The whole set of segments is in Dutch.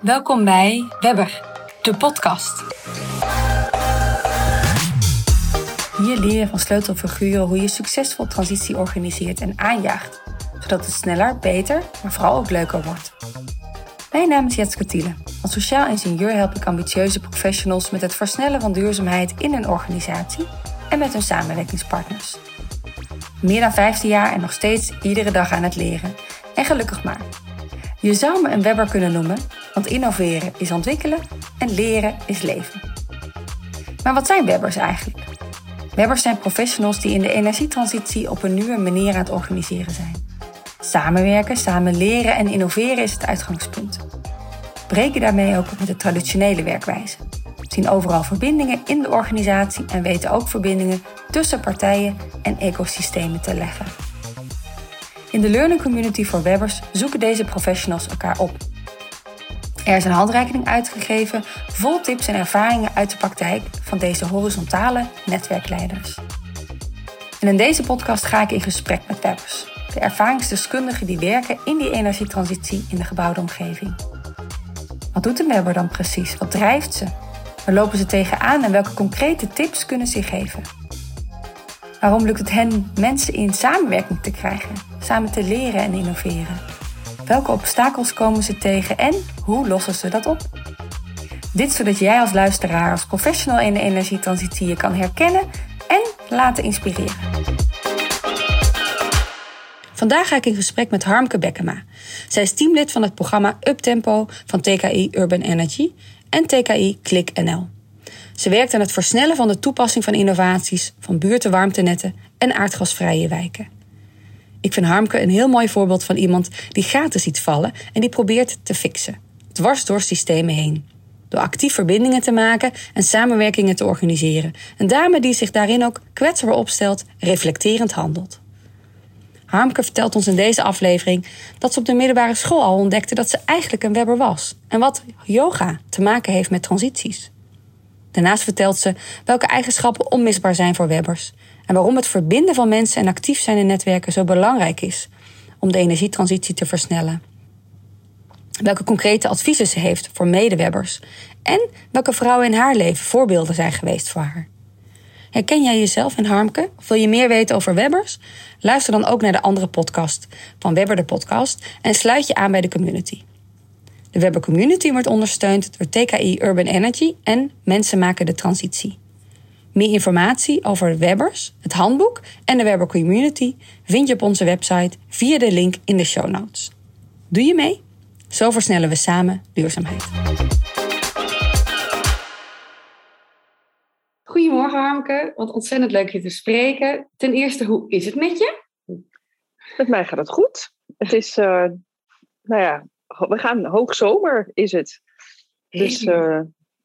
Welkom bij Webber, de podcast. Hier leer je van sleutelfiguren hoe je succesvol transitie organiseert en aanjaagt, zodat het sneller, beter, maar vooral ook leuker wordt. Mijn naam is Jetske Thiele. Als sociaal ingenieur help ik ambitieuze professionals met het versnellen van duurzaamheid in een organisatie en met hun samenwerkingspartners. Meer dan 15 jaar en nog steeds iedere dag aan het leren. En gelukkig maar. Je zou me een webber kunnen noemen, want innoveren is ontwikkelen en leren is leven. Maar wat zijn webbers eigenlijk? Webbers zijn professionals die in de energietransitie op een nieuwe manier aan het organiseren zijn. Samenwerken, samen leren en innoveren is het uitgangspunt. Breken daarmee ook met de traditionele werkwijze. Zien overal verbindingen in de organisatie en weten ook verbindingen tussen partijen en ecosystemen te leggen. In de Learning Community voor Webbers zoeken deze professionals elkaar op. Er is een handreiking uitgegeven vol tips en ervaringen uit de praktijk van deze horizontale netwerkleiders. En in deze podcast ga ik in gesprek met Webbers, de ervaringsdeskundigen die werken in die energietransitie in de gebouwde omgeving. Wat doet een Webber dan precies? Wat drijft ze? Waar lopen ze tegenaan en welke concrete tips kunnen ze geven? Waarom lukt het hen mensen in samenwerking te krijgen, samen te leren en innoveren? Welke obstakels komen ze tegen en hoe lossen ze dat op? Dit zodat jij als luisteraar, als professional in de energietransitie je kan herkennen en laten inspireren. Vandaag ga ik in gesprek met Harmke Bekkema. Zij is teamlid van het programma Uptempo van TKI Urban Energy en TKI Klik NL. Ze werkt aan het versnellen van de toepassing van innovaties van buurtenwarmtenetten en aardgasvrije wijken. Ik vind Harmke een heel mooi voorbeeld van iemand die gaten ziet vallen en die probeert te fixen, dwars door systemen heen. Door actief verbindingen te maken en samenwerkingen te organiseren. Een dame die zich daarin ook kwetsbaar opstelt, reflecterend handelt. Harmke vertelt ons in deze aflevering dat ze op de middelbare school al ontdekte dat ze eigenlijk een webber was en wat yoga te maken heeft met transities. Daarnaast vertelt ze welke eigenschappen onmisbaar zijn voor webbers en waarom het verbinden van mensen en actief zijn in netwerken zo belangrijk is om de energietransitie te versnellen. Welke concrete adviezen ze heeft voor medewebbers en welke vrouwen in haar leven voorbeelden zijn geweest voor haar. Herken jij jezelf in Harmke? Of wil je meer weten over webbers? Luister dan ook naar de andere podcast van Webber de Podcast en sluit je aan bij de community. De Webber Community wordt ondersteund door TKI Urban Energy en Mensen maken de transitie. Meer informatie over Webbers, het handboek en de Webber Community vind je op onze website via de link in de show notes. Doe je mee? Zo versnellen we samen duurzaamheid. Goedemorgen Harmke, wat ontzettend leuk je te spreken. Ten eerste, hoe is het met je? Met mij gaat het goed. Het is, uh, nou ja, we gaan hoogzomer is het. Dus uh,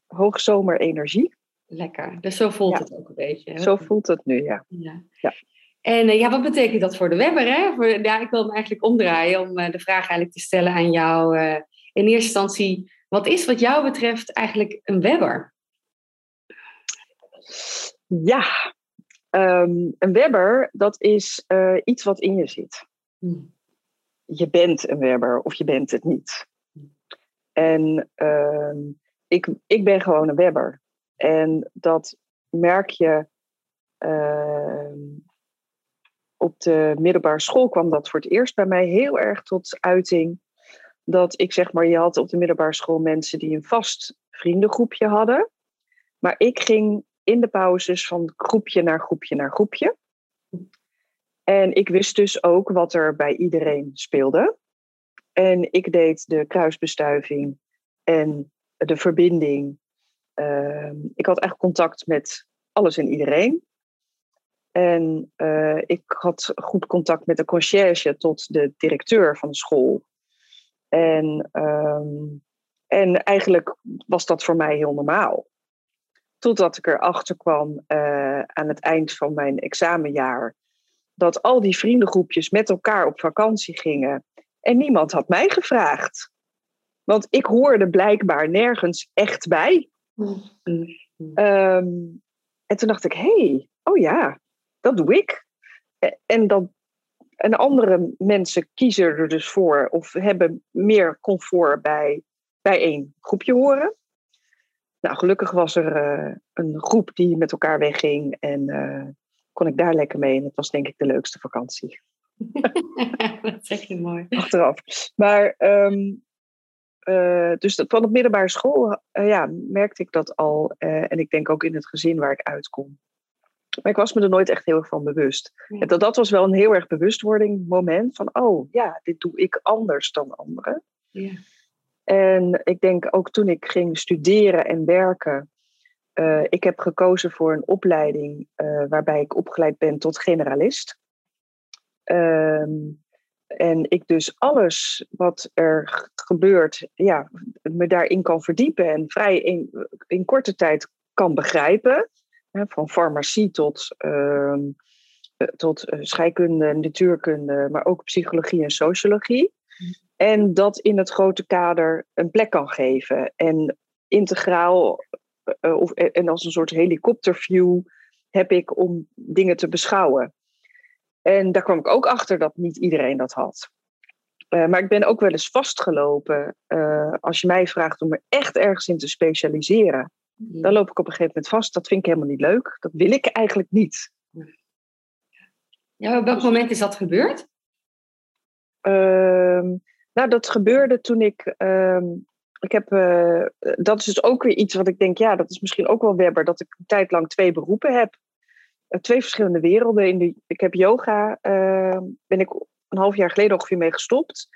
hoogzomerenergie. Lekker, dus zo voelt het ook een beetje. Hè? Zo voelt het nu, ja. ja. ja. En uh, ja, wat betekent dat voor de webber? Hè? Voor, ja, ik wil hem eigenlijk omdraaien om de vraag eigenlijk te stellen aan jou. in eerste instantie, wat is wat jou betreft eigenlijk een webber? Ja, um, een webber, dat is iets wat in je zit. Hmm. Je bent een webber of je bent het niet. En uh, ik, ik ben gewoon een webber. En dat merk je uh, op de middelbare school kwam dat voor het eerst bij mij heel erg tot uiting. Dat ik zeg maar, je had op de middelbare school mensen die een vast vriendengroepje hadden. Maar ik ging in de pauzes van groepje naar groepje naar groepje. En ik wist dus ook wat er bij iedereen speelde. En ik deed de kruisbestuiving en de verbinding. Ehm, ik had echt contact met alles en iedereen. En uh, ik had goed contact met de conciërge tot de directeur van de school. En, um, en eigenlijk was dat voor mij heel normaal. Totdat ik erachter kwam uh, aan het eind van mijn examenjaar. Dat al die vriendengroepjes met elkaar op vakantie gingen. En niemand had mij gevraagd. Want ik hoorde blijkbaar nergens echt bij. Um, en toen dacht ik, hé, hey, oh ja, dat doe ik. En, dat, en andere mensen kiezen er dus voor of hebben meer comfort bij bij één groepje horen. Nou, gelukkig was er een groep die met elkaar wegging en kon ik daar lekker mee. En het was denk ik de leukste vakantie. dat zeg je mooi. Achteraf. Maar um, uh, dus van op middelbare school uh, ja, merkte ik dat al. Uh, en ik denk ook in het gezin waar ik uitkom. Maar ik was me er nooit echt heel erg van bewust. En dat, dat was wel een heel erg bewustwording moment. Van, oh ja, dit doe ik anders dan anderen. Ja. En ik denk ook toen ik ging studeren en werken. ik heb gekozen voor een opleiding waarbij ik opgeleid ben tot generalist. Um, en ik dus alles wat er gebeurt, ja, me daarin kan verdiepen en vrij in, in korte tijd kan begrijpen. Hè, van farmacie tot, uh, tot eh, scheikunde, natuurkunde, maar ook psychologie en sociologie. En dat in het grote kader een plek kan geven. En integraal, uh, of, en als een soort helikopterview heb ik om dingen te beschouwen. En daar kwam ik ook achter dat niet iedereen dat had. Uh, maar ik ben ook wel eens vastgelopen. Uh, als je mij vraagt om er echt ergens in te specialiseren, dan loop ik op een gegeven moment vast. Dat vind ik helemaal niet leuk. Dat wil ik eigenlijk niet. Ja, op welk moment is dat gebeurd? Uh, nou, dat gebeurde toen ik. Ehm, ik heb, uh, dat is dus ook weer iets wat ik denk, ja, dat is misschien ook wel Webber, dat ik een tijd lang twee beroepen heb. Eh, twee verschillende werelden. In de, ik heb yoga, uh, ben ik een half jaar geleden ongeveer mee gestopt.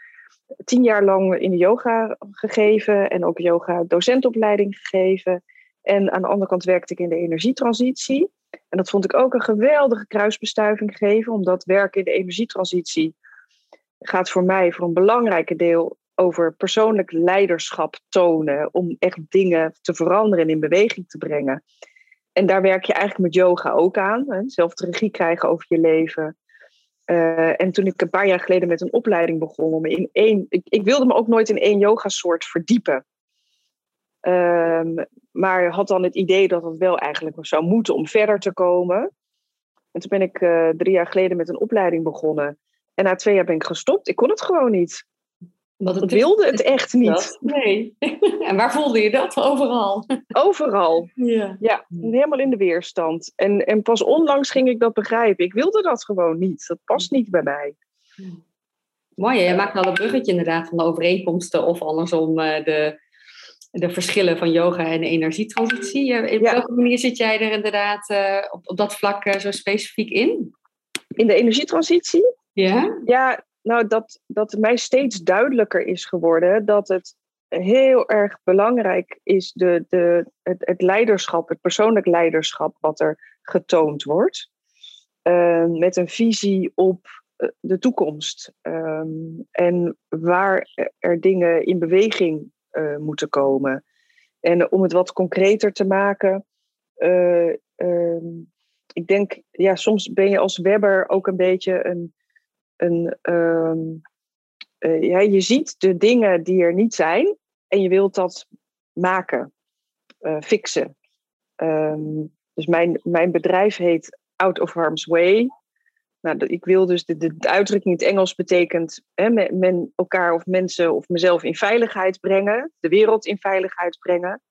Tien jaar lang in de yoga gegeven en ook yoga docentopleiding gegeven. En aan de andere kant werkte ik in de energietransitie. En dat vond ik ook een geweldige kruisbestuiving geven, omdat werken in de energietransitie gaat voor mij voor een belangrijke deel over persoonlijk leiderschap tonen, om echt dingen te veranderen en in beweging te brengen. En daar werk je eigenlijk met yoga ook aan. Hè? Zelf de regie krijgen over je leven. Uh, en toen ik een paar jaar geleden met een opleiding begon om in één. Ik, wilde me ook nooit in één yogasoort verdiepen. Um, maar had dan het idee dat het wel eigenlijk zou moeten om verder te komen. En toen ben ik uh, drie jaar geleden met een opleiding begonnen. En na twee jaar ben ik gestopt. Ik kon het gewoon niet. Want ik wilde het echt niet. Nee. en waar voelde je dat? Overal. Overal. Ja. ja, helemaal in de weerstand. En, en pas onlangs ging ik dat begrijpen. Ik wilde dat gewoon niet. Dat past niet bij mij. Mooi, je maakt al een bruggetje inderdaad van de overeenkomsten of andersom uh, de, de verschillen van yoga en energietransitie. In welke manier zit jij er inderdaad uh, op, op dat vlak uh, zo specifiek in? In de energietransitie? Ja. Ja, nou, dat, dat mij steeds duidelijker is geworden dat het heel erg belangrijk is de, de, het, het leiderschap, het persoonlijk leiderschap wat er getoond wordt. Uh, met een visie op eh, de toekomst um, en waar er dingen in beweging uh, moeten komen. En om het wat concreter te maken, uh, ik denk, ja, soms ben je als webber ook een beetje een Ehm, eh, ja, je ziet de dingen die er niet zijn en je wilt dat maken, uh, fixen. Ehm, dus mijn, mijn bedrijf heet Out of Harm's Way. Nou, ik wil dus de, de, uitdrukking in het Engels betekent hè, men, elkaar of mensen of mezelf in veiligheid brengen, de wereld in veiligheid brengen.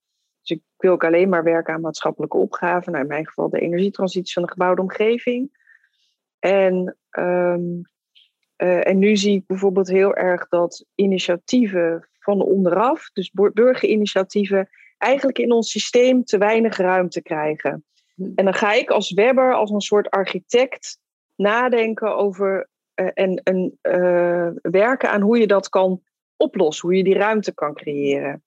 Dus ik wil ook alleen maar werken aan maatschappelijke opgaven. Nou, in mijn geval de energietransitie van de gebouwde omgeving. En um, uh, en nu zie ik bijvoorbeeld heel erg dat initiatieven van onderaf, dus burgerinitiatieven, eigenlijk in ons systeem te weinig ruimte krijgen. Hm. En dan ga ik als webber, als een soort architect, nadenken over uh, en, en uh, werken aan hoe je dat kan oplossen, hoe je die ruimte kan creëren.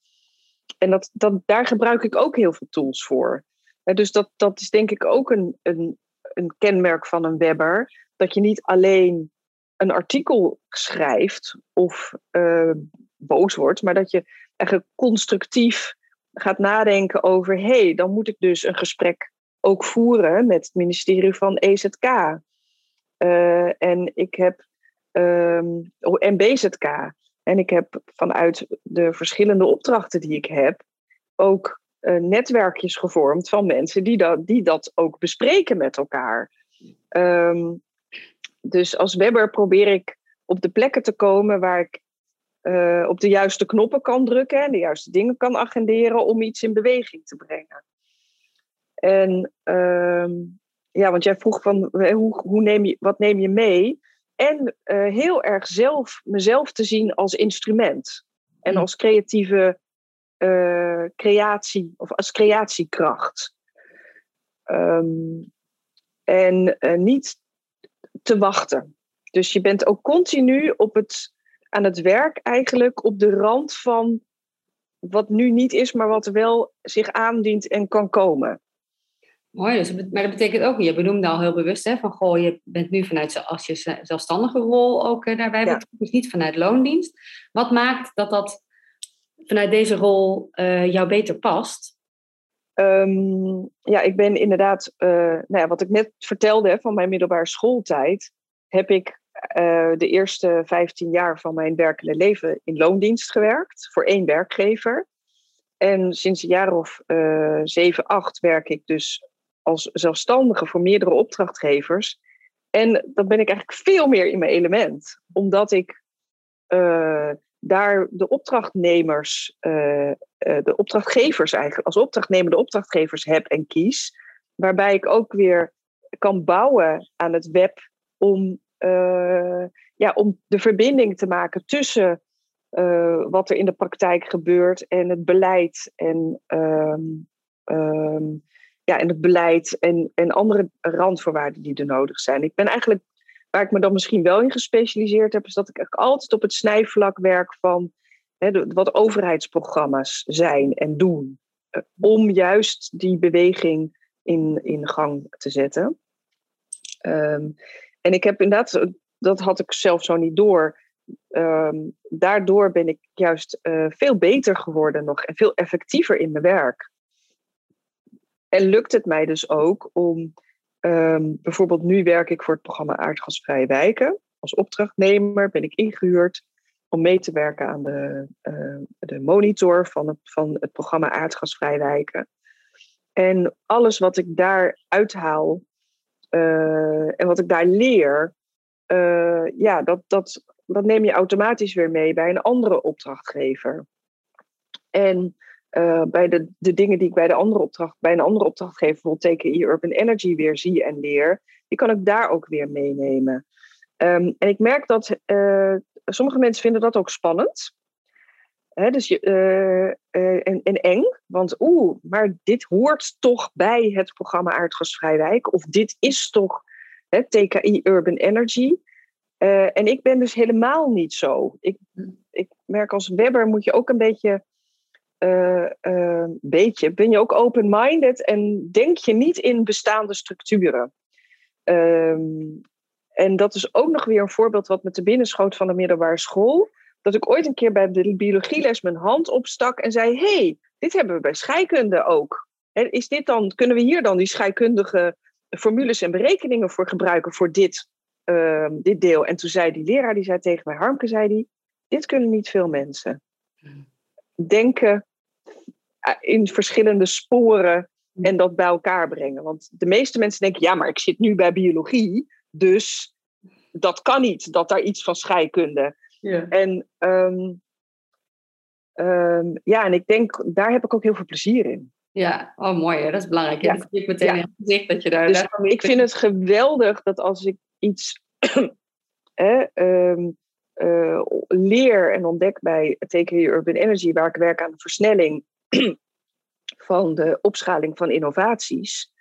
En dat, dat, daar gebruik ik ook heel veel tools voor. dus dat, dat is denk ik ook een, een, een kenmerk van een webber. Dat je niet alleen een artikel schrijft of uh, boos wordt, maar dat je eigenlijk constructief gaat nadenken over: hé, hey, dan moet ik dus een gesprek ook voeren met het ministerie van EZK. Eh, en ik heb um, en BZK. En ik heb vanuit de verschillende opdrachten die ik heb ook uh, netwerkjes gevormd van mensen die dat, die dat ook bespreken met elkaar. Um, dus als webber probeer ik op de plekken te komen waar ik eh, op de juiste knoppen kan drukken en de juiste dingen kan agenderen om iets in beweging te brengen. En ehm, ja, want jij vroeg van hoe, hoe neem je, wat neem je mee? En uh, heel erg zelf, mezelf te zien als instrument. En als creatieve uh, creatie of als creatiekracht. Um, en niet te wachten. Dus je bent ook continu op het, aan het werk eigenlijk op de rand van wat nu niet is, maar wat wel zich aandient en kan komen. Mooi, dus, maar dat betekent ook, je benoemde al heel bewust, hè, van goh, je bent nu vanuit als je zelfstandige rol ook uh, daarbij ja. betrokken, dus niet vanuit loondienst. Wat maakt dat dat vanuit deze rol uh, jou beter past? Um, ja, ik ben inderdaad, uh, nou ja, wat ik net vertelde van mijn middelbare schooltijd, heb ik uh, de eerste 15 jaar van mijn werkende leven in loondienst gewerkt voor één werkgever. En sinds een jaar of uh, 7, 8 werk ik dus als zelfstandige voor meerdere opdrachtgevers. En dan ben ik eigenlijk veel meer in mijn element, omdat ik daar de opdrachtnemers, uh, de opdrachtgevers eigenlijk, als opdrachtnemer de opdrachtgevers heb en kies. Waarbij ik ook weer kan bouwen aan het web om, uh, ja, om de verbinding te maken tussen wat er in de praktijk gebeurt en het beleid en, um, um, ja, en het beleid en, en andere randvoorwaarden die er nodig zijn. Ik ben eigenlijk Waar ik me dan misschien wel in gespecialiseerd heb, is dat ik altijd op het snijvlak werk van hè, wat overheidsprogramma's zijn en doen. Eh, om juist die beweging in, in gang te zetten. Um, en ik heb inderdaad, dat had ik zelf zo niet door. Um, daardoor ben ik juist uh, veel beter geworden nog en veel effectiever in mijn werk. En lukt het mij dus ook om Um, bijvoorbeeld nu werk ik voor het programma Aardgasvrije Wijken. Als opdrachtnemer ben ik ingehuurd om mee te werken aan de, uh, de monitor van het, van het programma Aardgasvrij Wijken. En alles wat ik daar uithaal uh, en wat ik daar leer, uh, ja, dat, dat, dat neem je automatisch weer mee bij een andere opdrachtgever. En uh, bij de, de dingen die ik bij, de andere opdracht, bij een andere opdrachtgever, bijvoorbeeld TKI Urban Energy, weer zie en leer, die kan ik daar ook weer meenemen. Um, en ik merk dat uh, sommige mensen vinden dat ook spannend. Hè, dus je, uh, en, en, eng, want oeh, maar dit hoort toch bij het programma Aardgasvrij Wijk, of dit is toch TKI Urban Energy. en ik ben dus helemaal niet zo. Ik, ik merk als webber moet je ook een beetje uh, beetje, ben je ook open-minded en denk je niet in bestaande structuren. Um, en dat is ook nog weer een voorbeeld wat me te binnen schoot van de middelbare school. Dat ik ooit een keer bij de biologieles mijn hand opstak en zei: hey, dit hebben we bij scheikunde ook. is dit dan, kunnen we hier dan die scheikundige formules en berekeningen voor gebruiken voor dit, uh, dit deel? En toen zei die leraar, die zei tegen mij, Harmke, zei die, dit kunnen niet veel mensen. Hmm. Denken eh, in verschillende sporen en dat bij elkaar brengen. Want de meeste mensen denken, ja, maar ik zit nu bij biologie, dus dat kan niet, dat daar iets van scheikunde. Ja. En um, um, ja, en ik denk, daar heb ik ook heel veel plezier in. Ja, oh mooi, hè? dat is belangrijk. Ja. Dat ik meteen ja. in gezicht dat je daar... Dus ik vind het geweldig dat als ik iets eh, um, uh, leer en ontdek bij TKU Urban Energy, waar ik werk aan de versnelling van de opschaling van innovaties.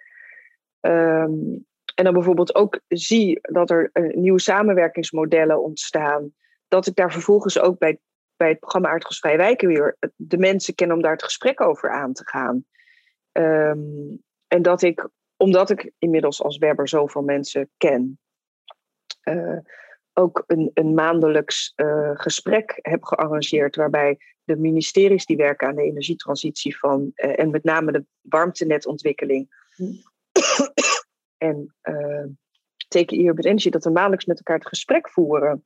Um, en dan bijvoorbeeld ook zie dat er uh, nieuwe samenwerkingsmodellen ontstaan. Dat ik daar vervolgens ook bij, bij het programma Aardgasvrij Wijken weer de mensen ken om daar het gesprek over aan te gaan. Um, en dat ik, omdat ik inmiddels als Webber zoveel mensen ken, uh, ook een, een maandelijks gesprek heb gearrangeerd waarbij de ministeries die werken aan de energietransitie van, uh, en met name de warmtenetontwikkeling mm. en uh, TKI Urban Energy, dat we maandelijks met elkaar het gesprek voeren.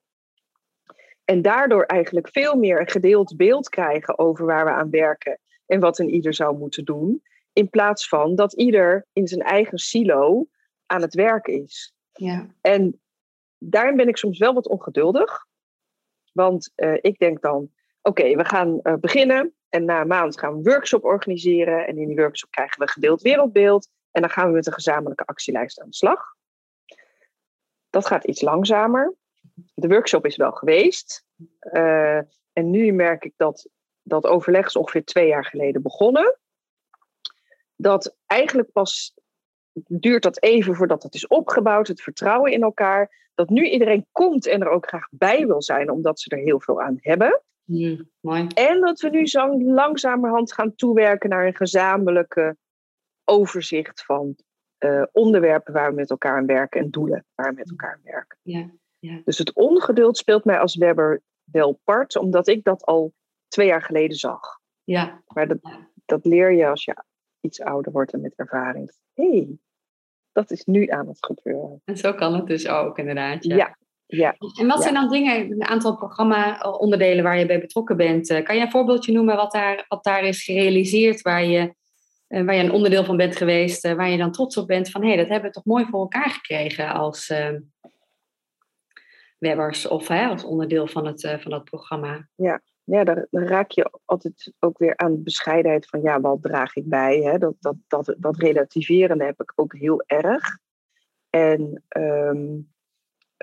En daardoor eigenlijk veel meer een gedeeld beeld krijgen over waar we aan werken en wat een ieder zou moeten doen. In plaats van dat ieder in zijn eigen silo aan het werk is. Ja. En daarin ben ik soms wel wat ongeduldig. Want ik denk dan, oké, we gaan beginnen. En na een maand gaan we een workshop organiseren. En in die workshop krijgen we een gedeeld wereldbeeld. En dan gaan we met een gezamenlijke actielijst aan de slag. Dat gaat iets langzamer. De workshop is wel geweest. Uh, en nu merk ik dat dat overleg is ongeveer twee jaar geleden begonnen. Dat eigenlijk pas duurt dat even voordat het is opgebouwd, het vertrouwen in elkaar. Dat nu iedereen komt en er ook graag bij wil zijn, omdat ze er heel veel aan hebben. Mm, mooi. En dat we nu zo langzamerhand gaan toewerken naar een gezamenlijke overzicht van uh, onderwerpen waar we met elkaar aan werken en doelen waar we met elkaar aan werken. Ja, ja. Dus het ongeduld speelt mij als webber wel part, omdat ik dat al twee jaar geleden zag. Ja. Maar dat, dat leer je als je iets ouder wordt en met ervaring. Hé, hey, dat is nu aan het gebeuren. En zo kan het dus ook, inderdaad. Ja, ja. En wat zijn dan dingen, een aantal programma-onderdelen waar je bij betrokken bent? Eh, kan je een voorbeeldje noemen wat daar, wat daar is gerealiseerd, waar je, eh, waar je een onderdeel van bent geweest, eh, waar je dan trots op bent van hé, hey, dat hebben we toch mooi voor elkaar gekregen als uh, webbers of hè, als onderdeel van, het, van dat programma? Ja, ja dan, dan, raak je altijd ook weer aan de bescheidenheid van ja, wat draag ik bij? Hè? Dat, dat, dat, dat relativeren heb ik ook heel erg. En um,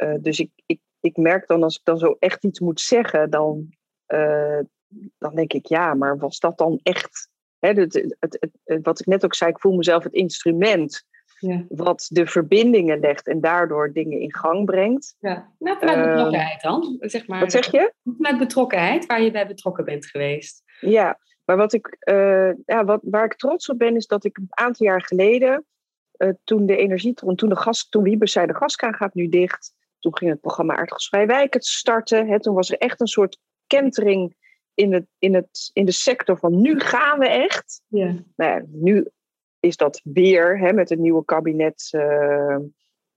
uh, dus ik, ik, ik merk dan als ik dan zo echt iets moet zeggen, dan, uh, dan denk ik ja, maar was dat dan echt? Hè, het, het, het, wat ik net ook zei, ik voel mezelf het instrument ja. wat de verbindingen legt en daardoor dingen in gang brengt. Ja, nou, vanuit uh, betrokkenheid dan. Zeg maar, wat zeg je? Vanuit betrokkenheid, waar je bij betrokken bent geweest. Ja, maar wat ik, ja, wat, waar ik trots op ben, is dat ik een aantal jaar geleden, toen de energie, toen de gas, toen Wiebers zei de gaskraan gaat nu dicht, toen ging het programma Aardgasvrij Wijken starten. Hè, toen was er echt een soort kentering in, het, in, het, in de sector van nu gaan we echt. Ja. Nou ja, nu is dat weer hè, met een nieuwe kabinet uh,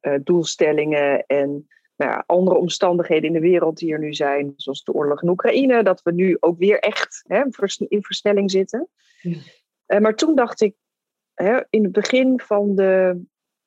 uh, doelstellingen en nou ja, andere omstandigheden in de wereld die er nu zijn, zoals de oorlog in Oekraïne, dat we nu ook weer echt hè, in versnelling zitten. Ja. Uh, maar toen dacht ik, hè, in het begin van de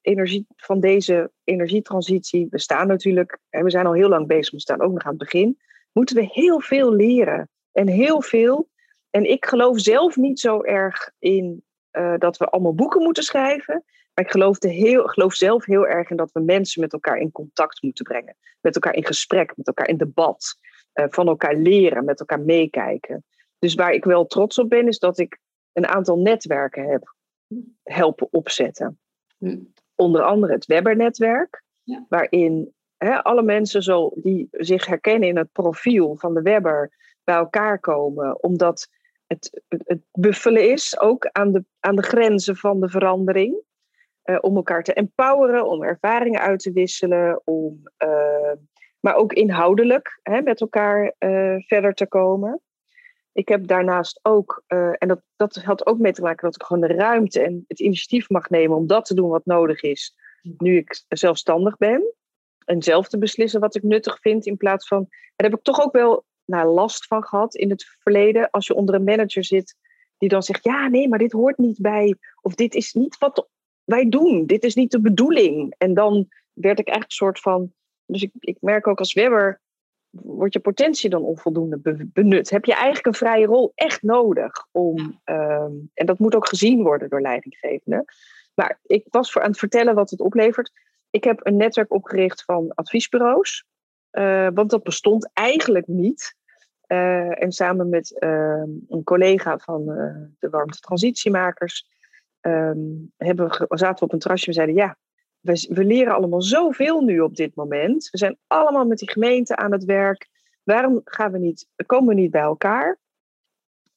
energie, van deze energietransitie, we staan natuurlijk, en we zijn al heel lang bezig, we staan ook nog aan het begin, moeten we heel veel leren. En heel veel. En ik geloof zelf niet zo erg in uh, dat we allemaal boeken moeten schrijven. Maar ik geloof, heel, geloof zelf heel erg in dat we mensen met elkaar in contact moeten brengen. Met elkaar in gesprek, met elkaar in debat. Uh, van elkaar leren, met elkaar meekijken. Dus waar ik wel trots op ben, is dat ik een aantal netwerken heb helpen opzetten. Onder andere het Webber-netwerk, ja. waarin hè, alle mensen zo, die zich herkennen in het profiel van de Webber bij elkaar komen, omdat het, het, het buffelen is, ook aan de, aan de grenzen van de verandering. Uh, om elkaar te empoweren, om ervaringen uit te wisselen, om, uh, maar ook inhoudelijk hè, met elkaar uh, verder te komen. Ik heb daarnaast ook, uh, en dat, dat had ook mee te maken dat ik gewoon de ruimte en het initiatief mag nemen om dat te doen wat nodig is, nu ik zelfstandig ben. En zelf te beslissen wat ik nuttig vind in plaats van. Daar heb ik toch ook wel nou, last van gehad in het verleden. Als je onder een manager zit die dan zegt: Ja, nee, maar dit hoort niet bij. Of dit is niet wat wij doen. Dit is niet de bedoeling. En dan werd ik echt een soort van. Dus ik, ik merk ook als Webber wordt je potentie dan onvoldoende benut? Heb je eigenlijk een vrije rol echt nodig om, um, en dat moet ook gezien worden door leidinggevenden. Maar ik was voor aan het vertellen wat het oplevert. Ik heb een netwerk opgericht van adviesbureaus, uh, want dat bestond eigenlijk niet. Uh, en samen met uh, een collega van de warmte transitiemakers um, hebben we, zaten we op een terrasje en zeiden: Ja, we, we leren allemaal zoveel nu op dit moment. We zijn allemaal met die gemeente aan het werk. Waarom gaan we niet, komen we niet bij elkaar?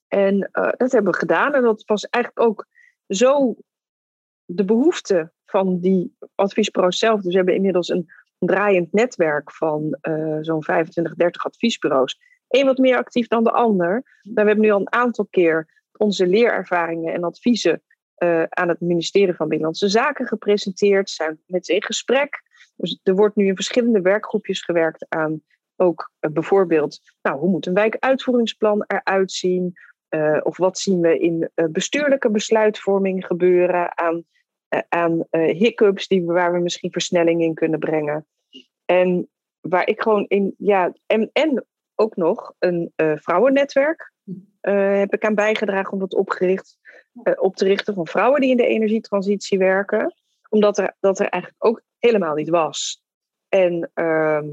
En uh, dat hebben we gedaan. En dat was eigenlijk ook zo de behoefte van die adviesbureaus zelf. Dus we hebben inmiddels een draaiend netwerk van uh, zo'n 25, 30 adviesbureaus. Eén wat meer actief dan de ander. Maar we hebben nu al een aantal keer onze leerervaringen en adviezen uh, aan het ministerie van Binnenlandse Zaken gepresenteerd, zijn met ze in gesprek. Dus er wordt nu in verschillende werkgroepjes gewerkt aan ook uh, bijvoorbeeld, nou, hoe moet een wijkuitvoeringsplan eruit zien? Uh, of wat zien we in bestuurlijke besluitvorming gebeuren aan, aan hiccups die, waar we misschien versnelling in kunnen brengen? En waar ik gewoon in, ja, en, en ook nog een vrouwennetwerk. Heb ik aan bijgedragen om dat opgericht, op te richten van vrouwen die in de energietransitie werken. Omdat er, dat er eigenlijk ook helemaal niet was. En ehm,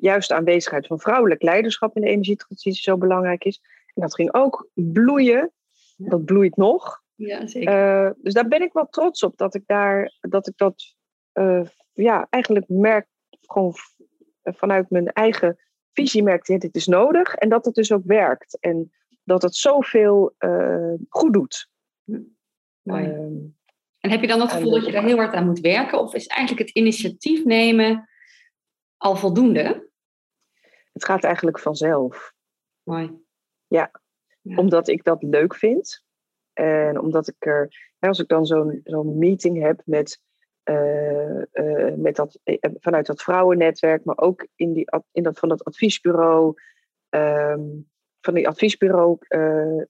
juist de aanwezigheid van vrouwelijk leiderschap in de energietransitie zo belangrijk is. En dat ging ook bloeien. Dat bloeit nog. Ja, zeker. dus daar ben ik wel trots op dat ik daar dat ik dat ja, eigenlijk merk gewoon vanuit mijn eigen visie merkte, dit is nodig. En dat het dus ook werkt. En dat het zoveel uh, goed doet. Mooi. Ehm, en heb je dan het gevoel dat je daar heel hard aan moet werken? Of is eigenlijk het initiatief nemen al voldoende? Het gaat eigenlijk vanzelf. Mooi. Ja, ja. omdat ik dat leuk vind. En omdat ik er, als ik dan zo'n zo'n meeting heb met met dat, eh, vanuit dat vrouwennetwerk, maar ook in, die, in dat, van dat adviesbureau, um, van die adviesbureau uh,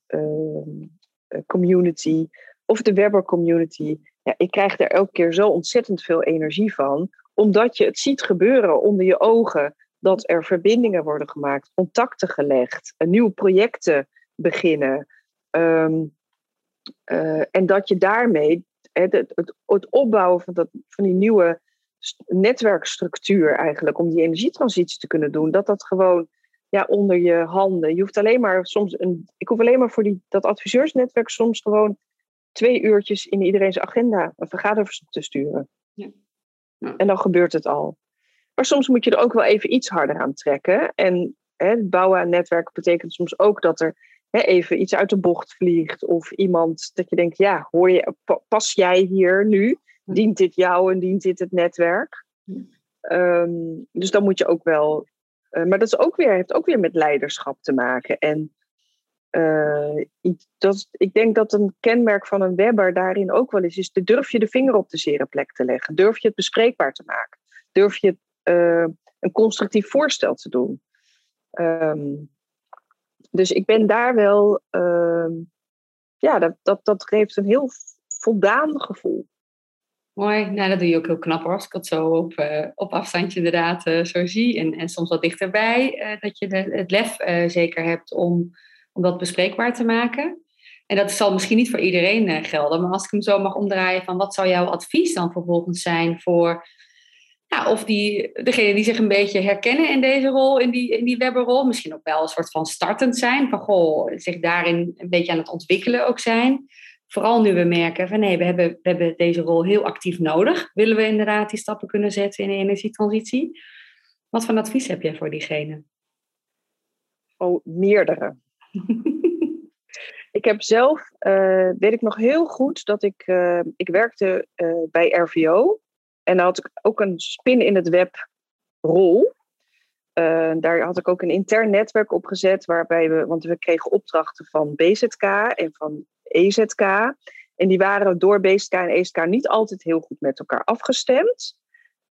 community of de Webber community. Ja, ik krijg daar elke keer zo ontzettend veel energie van, omdat je het ziet gebeuren onder je ogen, dat er verbindingen worden gemaakt, contacten gelegd, nieuwe projecten beginnen. Um, en dat je daarmee het, het, het opbouwen van, dat, van die nieuwe netwerkstructuur eigenlijk, om die energietransitie te kunnen doen, dat dat gewoon ja, onder je handen. Je hoeft alleen maar soms een. Ik hoef alleen maar voor die, dat adviseursnetwerk soms gewoon twee uurtjes in iedereen's agenda een vergaderverzoek te sturen. Ja. Ja. En dan gebeurt het al. Maar soms moet je er ook wel even iets harder aan trekken. En hè, het bouwen aan netwerken betekent soms ook dat er even iets uit de bocht vliegt. Of iemand dat je denkt, ja, hoor je, pas jij hier nu? Dient dit jou en dient dit het netwerk? Ehm, dus dan moet je ook wel. Uh, maar dat is ook weer, heeft ook weer met leiderschap te maken. En uh, dat, ik denk dat een kenmerk van een webber daarin ook wel is, is de, durf je de vinger op de zere plek te leggen? Durf je het bespreekbaar te maken? Durf je uh, een constructief voorstel te doen? Um, dus ik ben daar wel, uh, ja, dat, dat, dat geeft een heel voldaan gevoel. Mooi, nou dat doe je ook heel knap hoor, als ik dat zo op, uh, op afstandje inderdaad uh, zo zie. En, en soms wat dichterbij, uh, dat je de, het lef zeker hebt om, om dat bespreekbaar te maken. En dat zal misschien niet voor iedereen gelden, maar als ik hem zo mag omdraaien van wat zou jouw advies dan vervolgens zijn voor ja, of die, degene die zich een beetje herkennen in deze rol, in die, in die webberrol, misschien ook wel een soort van startend zijn, van goh, zich daarin een beetje aan het ontwikkelen ook zijn. Vooral nu we merken van nee, we hebben, we hebben deze rol heel actief nodig. Willen we inderdaad die stappen kunnen zetten in de energietransitie? Wat voor advies heb jij voor diegene? Oh, meerdere. ik heb zelf, uh, weet ik nog heel goed, dat ik, uh, ik werkte uh, bij RVO. En dan had ik ook een spin in het web rol. Uh, daar had ik ook een intern netwerk op gezet, waarbij we, want we kregen opdrachten van BZK en van EZK. En die waren door BZK en EZK niet altijd heel goed met elkaar afgestemd.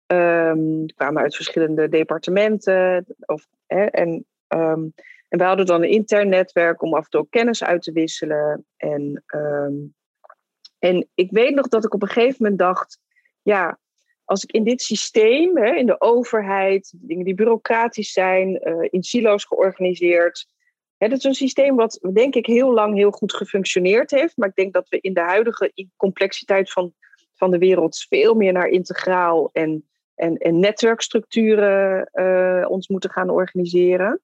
Um, die kwamen uit verschillende departementen. Of, hè, en, um, en we hadden dan een intern netwerk om af en toe kennis uit te wisselen. En, um, en ik weet nog dat ik op een gegeven moment dacht: ja, als ik in dit systeem, hè, in de overheid, dingen die bureaucratisch zijn, uh, in silo's georganiseerd. Hè, dat is een systeem wat denk ik heel lang heel goed gefunctioneerd heeft. Maar ik denk dat we in de huidige complexiteit van, van de wereld veel meer naar integraal en, en, en netwerkstructuren uh, ons moeten gaan organiseren.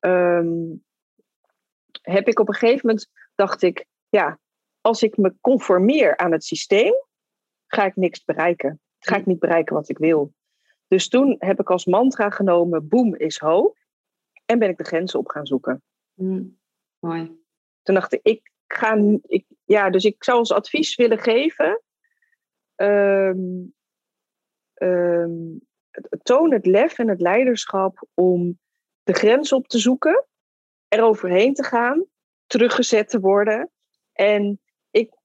Um, heb ik op een gegeven moment dacht ik, ja, als ik me conformeer aan het systeem, ga ik niks bereiken ga ik niet bereiken wat ik wil. Dus toen heb ik als mantra genomen: boom is hoog. En ben ik de grenzen op gaan zoeken. Mm, mooi. Toen dacht ik, ik ga. Ik, ja, dus ik zou als advies willen geven. Um, um, toon het lef en het leiderschap om de grens op te zoeken, er overheen te gaan, teruggezet te worden en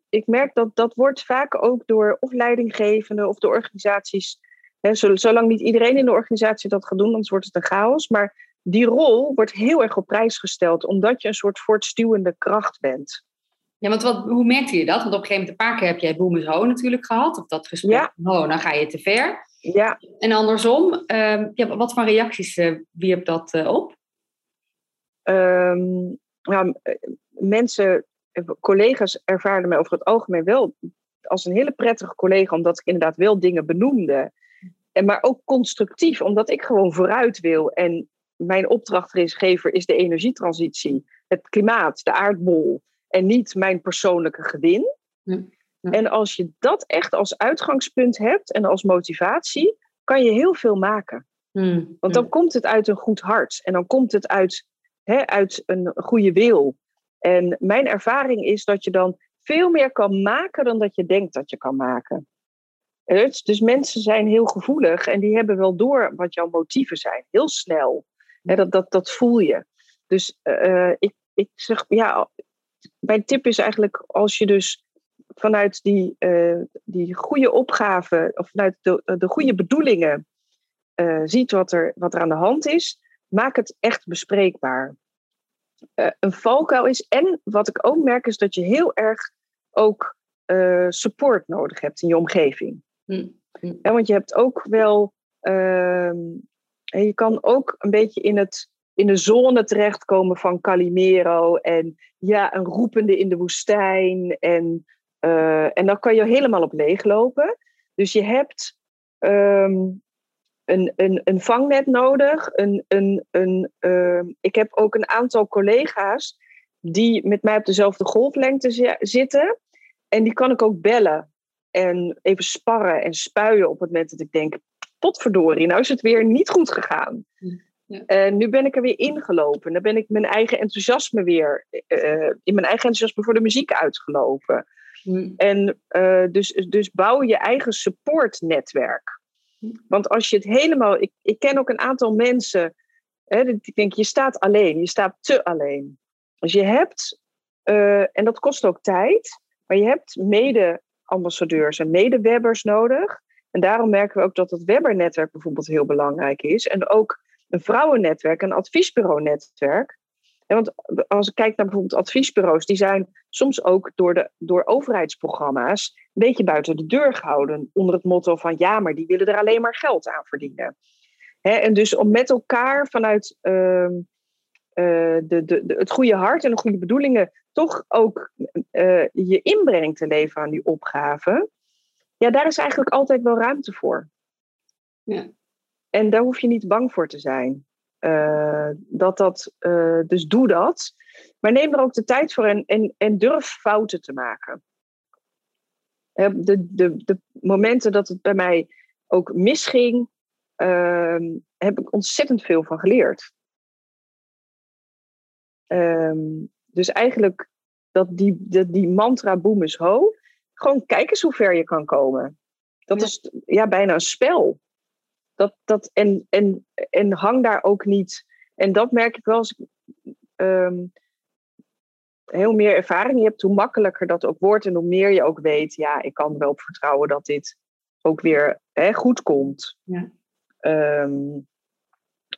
ik merk dat dat wordt vaak ook door of leidinggevenden of de organisaties. Hè, zolang niet iedereen in de organisatie dat gaat doen, anders wordt het een chaos. Maar die rol wordt heel erg op prijs gesteld, omdat je een soort voortstuwende kracht bent. Ja, want wat, hoe merkte je dat? Want op een gegeven moment een paar keer heb jij boom is ho natuurlijk gehad. Of dat gesprek, ja. oh, dan ga je te ver. Ja. En andersom, uh, ja, wat voor reacties uh, wierp dat uh, op? Um, ja, mensen, collega's ervaren mij over het algemeen wel als een hele prettige collega, omdat ik inderdaad wel dingen benoemde. En maar ook constructief, omdat ik gewoon vooruit wil. En mijn opdrachtgever is de energietransitie, het klimaat, de aardbol. En niet mijn persoonlijke gewin. Ja. En als je dat echt als uitgangspunt hebt en als motivatie, kan je heel veel maken. Hmm. Want dan komt het uit een goed hart en dan komt het uit, hè, uit een goede wil. En mijn ervaring is dat je dan veel meer kan maken dan dat je denkt dat je kan maken. Dus, mensen zijn heel gevoelig en die hebben wel door wat jouw motieven zijn, heel snel. dat, dat, dat voel je. Dus uh, ik, ik zeg, ja, mijn tip is eigenlijk als je dus vanuit die, uh, die goede opgave, of vanuit de, de goede bedoelingen ziet wat er, wat er aan de hand is, maak het echt bespreekbaar. Uh, een valkuil is, en wat ik ook merk, is dat je heel erg ook support nodig hebt in je omgeving. Mm. Mm. want je hebt ook wel, ehm, en je kan ook een beetje in het in de zone terechtkomen van Calimero en ja, een roepende in de woestijn en uh, en dan kan je helemaal op leeg lopen. Dus je hebt um, een, een, een vangnet nodig. Een, een, een, uh, ik heb ook een aantal collega's die met mij op dezelfde golflengte zitten. En die kan ik ook bellen en even sparren en spuien op het moment dat ik denk: potverdorie, nou is het weer niet goed gegaan. Ja. En nu ben ik er weer ingelopen. Dan ben ik mijn eigen enthousiasme weer, uh, in mijn eigen enthousiasme voor de muziek uitgelopen. Mm. En uh, dus, dus bouw je eigen supportnetwerk. Want als je het helemaal. Ik, ik ken ook een aantal mensen. Hè, ik denk, je staat alleen. Je staat te alleen. Dus je hebt. Uh, en dat kost ook tijd. Maar je hebt mede-ambassadeurs en mede-webbers nodig. En daarom merken we ook dat het webbernetwerk bijvoorbeeld heel belangrijk is. En ook een vrouwennetwerk, een adviesbureau-netwerk want als ik kijk naar bijvoorbeeld adviesbureaus, die zijn soms ook door, de, door overheidsprogramma's een beetje buiten de deur gehouden. Onder het motto van ja, maar die willen er alleen maar geld aan verdienen. en dus om met elkaar vanuit uh, de, de, de, het goede hart en de goede bedoelingen toch ook uh, je inbreng te leveren aan die opgave. Ja, daar is eigenlijk altijd wel ruimte voor. Ja. En daar hoef je niet bang voor te zijn. Uh, dat dat, uh, dus doe dat. Maar neem er ook de tijd voor en, en, en durf fouten te maken. De, de, de momenten dat het bij mij ook misging, uh, heb ik ontzettend veel van geleerd. Um, dus eigenlijk dat die, die, die mantra boom is ho. Gewoon kijk eens hoe ver je kan komen. Dat is ja, bijna een spel. Dat, dat, en, en, en hang daar ook niet. En dat merk ik wel als ik um, heel meer ervaring hebt, hoe makkelijker dat ook wordt. En hoe meer je ook weet, ja, ik kan er wel op vertrouwen dat dit ook weer hè, goed komt. Ja. Um,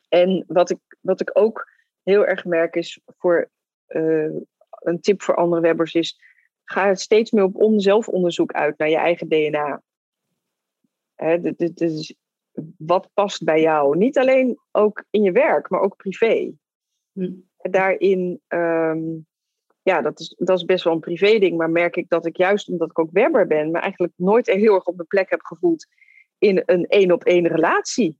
en wat ik, wat ik ook heel erg merk is voor uh, een tip voor andere webbers is: ga steeds meer op zelfonderzoek uit naar je eigen DNA. Hè, dit, dit is, wat past bij jou? Niet alleen ook in je werk, maar ook privé. Hm. Daarin, um, ja, dat is, dat is best wel een privé ding, maar merk ik dat ik juist omdat ik ook webber ben, me eigenlijk nooit heel erg op mijn plek heb gevoeld in een één op één relatie.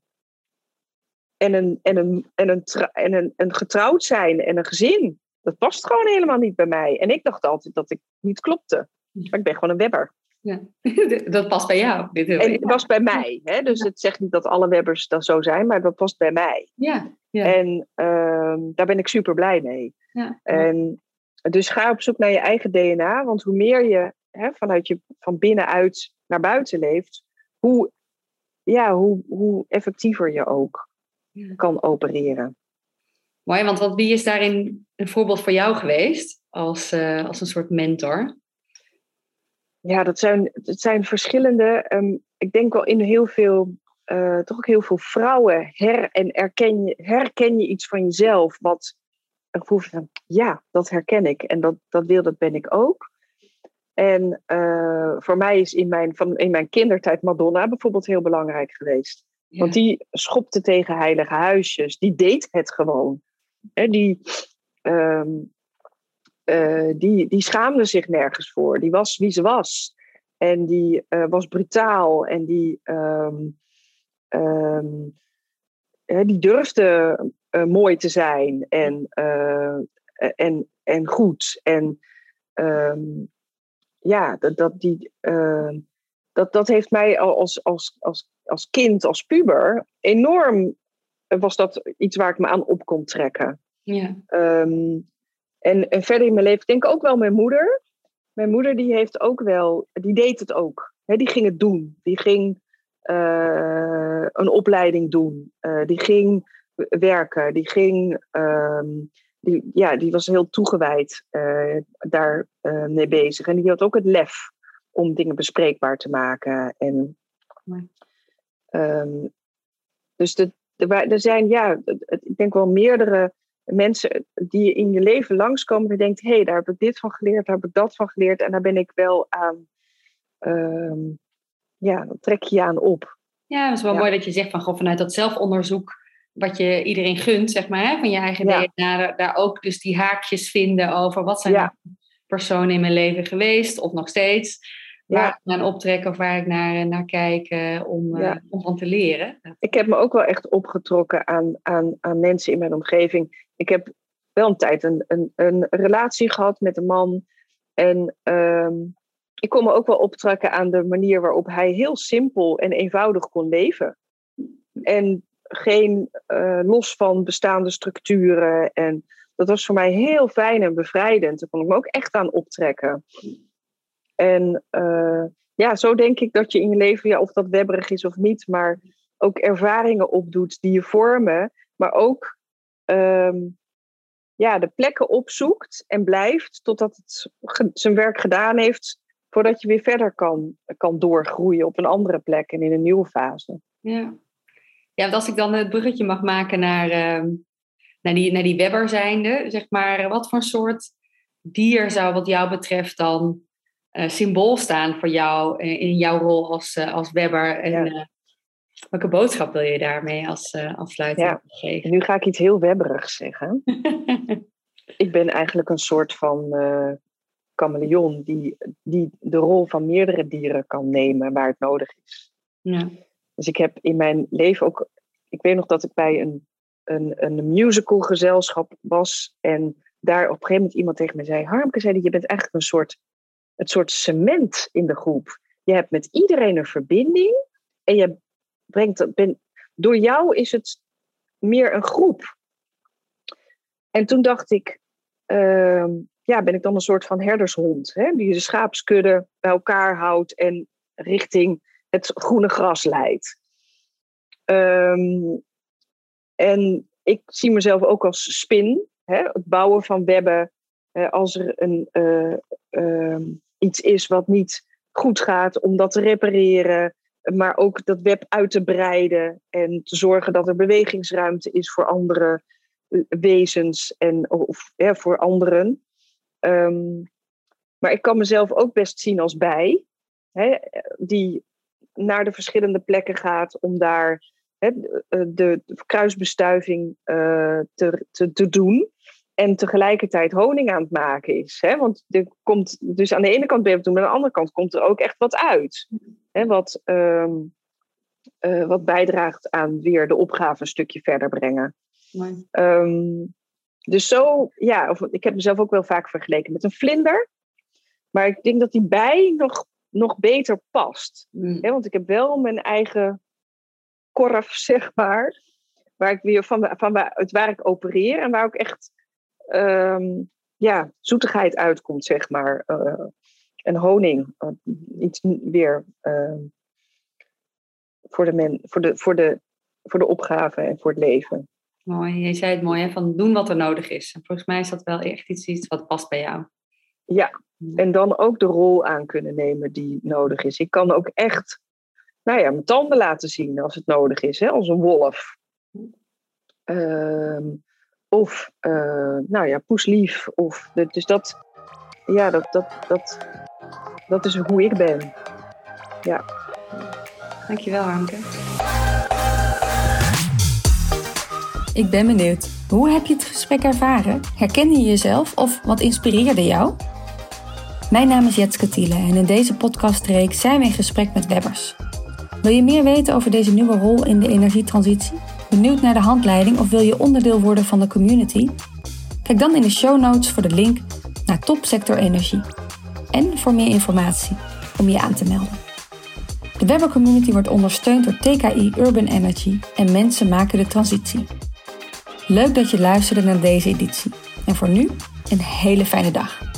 En, een, en, een, en, een, en een, een getrouwd zijn en een gezin. Dat past gewoon helemaal niet bij mij. En ik dacht altijd dat ik niet klopte. Hm. Maar ik ben gewoon een webber. Ja, dat past bij jou. Dit en het past bij mij. Hè? Dus het zegt niet dat alle webbers dat zo zijn, maar dat past bij mij. Ja, ja. En uh, daar ben ik super blij mee. Ja, en dus ga op zoek naar je eigen DNA, want hoe meer je hè, vanuit je van binnenuit naar buiten leeft, hoe, ja, hoe, hoe effectiever je ook kan opereren. Mooi, want wat, wie is daarin een voorbeeld voor jou geweest als, uh, als een soort mentor? Ja, dat zijn, dat zijn verschillende. Um, ik denk wel in heel veel, uh, toch ook heel veel vrouwen her en herken je, herken je iets van jezelf. Wat een gevoel van, ja, dat herken ik en dat, dat wil, dat ben ik ook. En uh, voor mij is in mijn, van, in mijn kindertijd Madonna bijvoorbeeld heel belangrijk geweest. Want die schopte tegen heilige huisjes. Die deed het gewoon. He, die, um, uh, die, die schaamde zich nergens voor. Die was wie ze was. En die uh, was brutaal. En die, um, um, die durfde uh, mooi te zijn. En, en, en goed. En ja, dat, dat, die, dat, dat heeft mij als, als, als, als kind, als puber, enorm was dat iets waar ik me aan op kon trekken. Ja. Um, en, en verder in mijn leven, ik denk ook wel mijn moeder. Mijn moeder die heeft ook wel, die deed het ook. He, die ging het doen. Die ging uh, een opleiding doen. Uh, die ging werken. Die ging, um, die, ja, die was heel toegewijd uh, daar mee bezig. En die had ook het lef om dingen bespreekbaar te maken. En, um, dus de, er zijn, ja, ik denk wel meerdere mensen die in je leven langskomen, die denkt, hé, hey, daar heb ik dit van geleerd, daar heb ik dat van geleerd. En daar ben ik wel aan, uh, ja, dan trek je je aan op. Ja, het is wel mooi dat je zegt van, goh, vanuit dat zelfonderzoek, wat je iedereen gunt, zeg maar, hè, van je eigen ja. DNA, daar ook dus die haakjes vinden over wat zijn ja. personen in mijn leven geweest, of nog steeds waar ik naar optrekken of waar ik naar, naar kijk om, uh, om van te leren. Ik heb me ook wel echt opgetrokken aan, aan, aan mensen in mijn omgeving. Ik heb wel een tijd een, een, een relatie gehad met een man. En um, ik kon me ook wel optrekken aan de manier waarop hij heel simpel en eenvoudig kon leven. En geen uh, los van bestaande structuren. En dat was voor mij heel fijn en bevrijdend. Daar kon ik me ook echt aan optrekken. En uh, ja, zo denk ik dat je in je leven, ja, of dat webberig is of niet, maar ook ervaringen opdoet die je vormen, maar ook um, ja, de plekken opzoekt en blijft totdat het zijn werk gedaan heeft, voordat je weer verder kan, kan doorgroeien op een andere plek en in een nieuwe fase. Ja, ja als ik dan het bruggetje mag maken naar, uh, naar, die, naar die webber zijnde, zeg maar, wat voor soort dier zou wat jou betreft dan symbool staan voor jou in jouw rol als, uh, als webber. En ja. uh, welke boodschap wil je daarmee als afsluiting ja. geven? Nu ga ik iets heel webberigs zeggen. ik ben eigenlijk een soort van chameleon die, die de rol van meerdere dieren kan nemen waar het nodig is. Ja. Dus ik heb in mijn leven ook. Ik weet nog dat ik bij een, een, een musical gezelschap was. En daar op een gegeven moment iemand tegen me zei: Harmke, zei je bent eigenlijk een soort het soort cement in de groep. Je hebt met iedereen een verbinding en je brengt, ben, door jou is het meer een groep. En toen dacht ik, uh, ja, ben ik dan een soort van herdershond, hè, die de schaapskudde bij elkaar houdt en richting het groene gras leidt. Um, en ik zie mezelf ook als spin, hè, het bouwen van webben. Uh, als er een, uh, iets is wat niet goed gaat, om dat te repareren. Maar ook dat web uit te breiden en te zorgen dat er bewegingsruimte is voor andere eh, wezens en of, voor anderen. Um, maar ik kan mezelf ook best zien als bij, hè, die naar de verschillende plekken gaat om daar hè, de, kruisbestuiving te, te doen en tegelijkertijd honing aan het maken is. Hè? Want er komt dus aan de ene kant ben je het doen, maar aan de andere kant komt er ook echt wat uit. Hè? Wat, um, uh, wat bijdraagt aan weer de opgave een stukje verder brengen. Um, dus zo, ja, of, ik heb mezelf ook wel vaak vergeleken met een vlinder. Maar ik denk dat die bij nog, nog beter past. Mm. Hè? Want ik heb wel mijn eigen korf, zeg maar. Waar ik weer van, van waar, waar ik opereer en waar ook echt um, ja, zoetigheid uitkomt, zeg maar. Uh, en honing. Uh, iets weer uh, voor, de men, voor, de, voor, de, voor de opgave en voor het leven. Mooi, je zei het mooi, hè? van doen wat er nodig is. En volgens mij is dat wel echt iets, iets wat past bij jou. Ja, en dan ook de rol aan kunnen nemen die nodig is. Ik kan ook echt, nou ja, mijn tanden laten zien als het nodig is, hè? als een wolf. Uh, of, uh, nou ja, poeslief. Of, dus dat, ja, dat, dat, dat, dat is hoe ik ben. Ja. Dankjewel, Anke. Ik ben benieuwd. Hoe heb je het gesprek ervaren? Herkende je jezelf of wat inspireerde jou? Mijn naam is Jetske Thiele en in deze podcastreeks zijn we in gesprek met webbers. Wil je meer weten over deze nieuwe rol in de energietransitie? Benieuwd naar de handleiding of wil je onderdeel worden van de community? Kijk dan in de show notes voor de link naar Topsector Energie. En voor meer informatie om je aan te melden. De Webber Community wordt ondersteund door TKI Urban Energy en mensen maken de transitie. Leuk dat je luisterde naar deze editie. En voor nu, een hele fijne dag.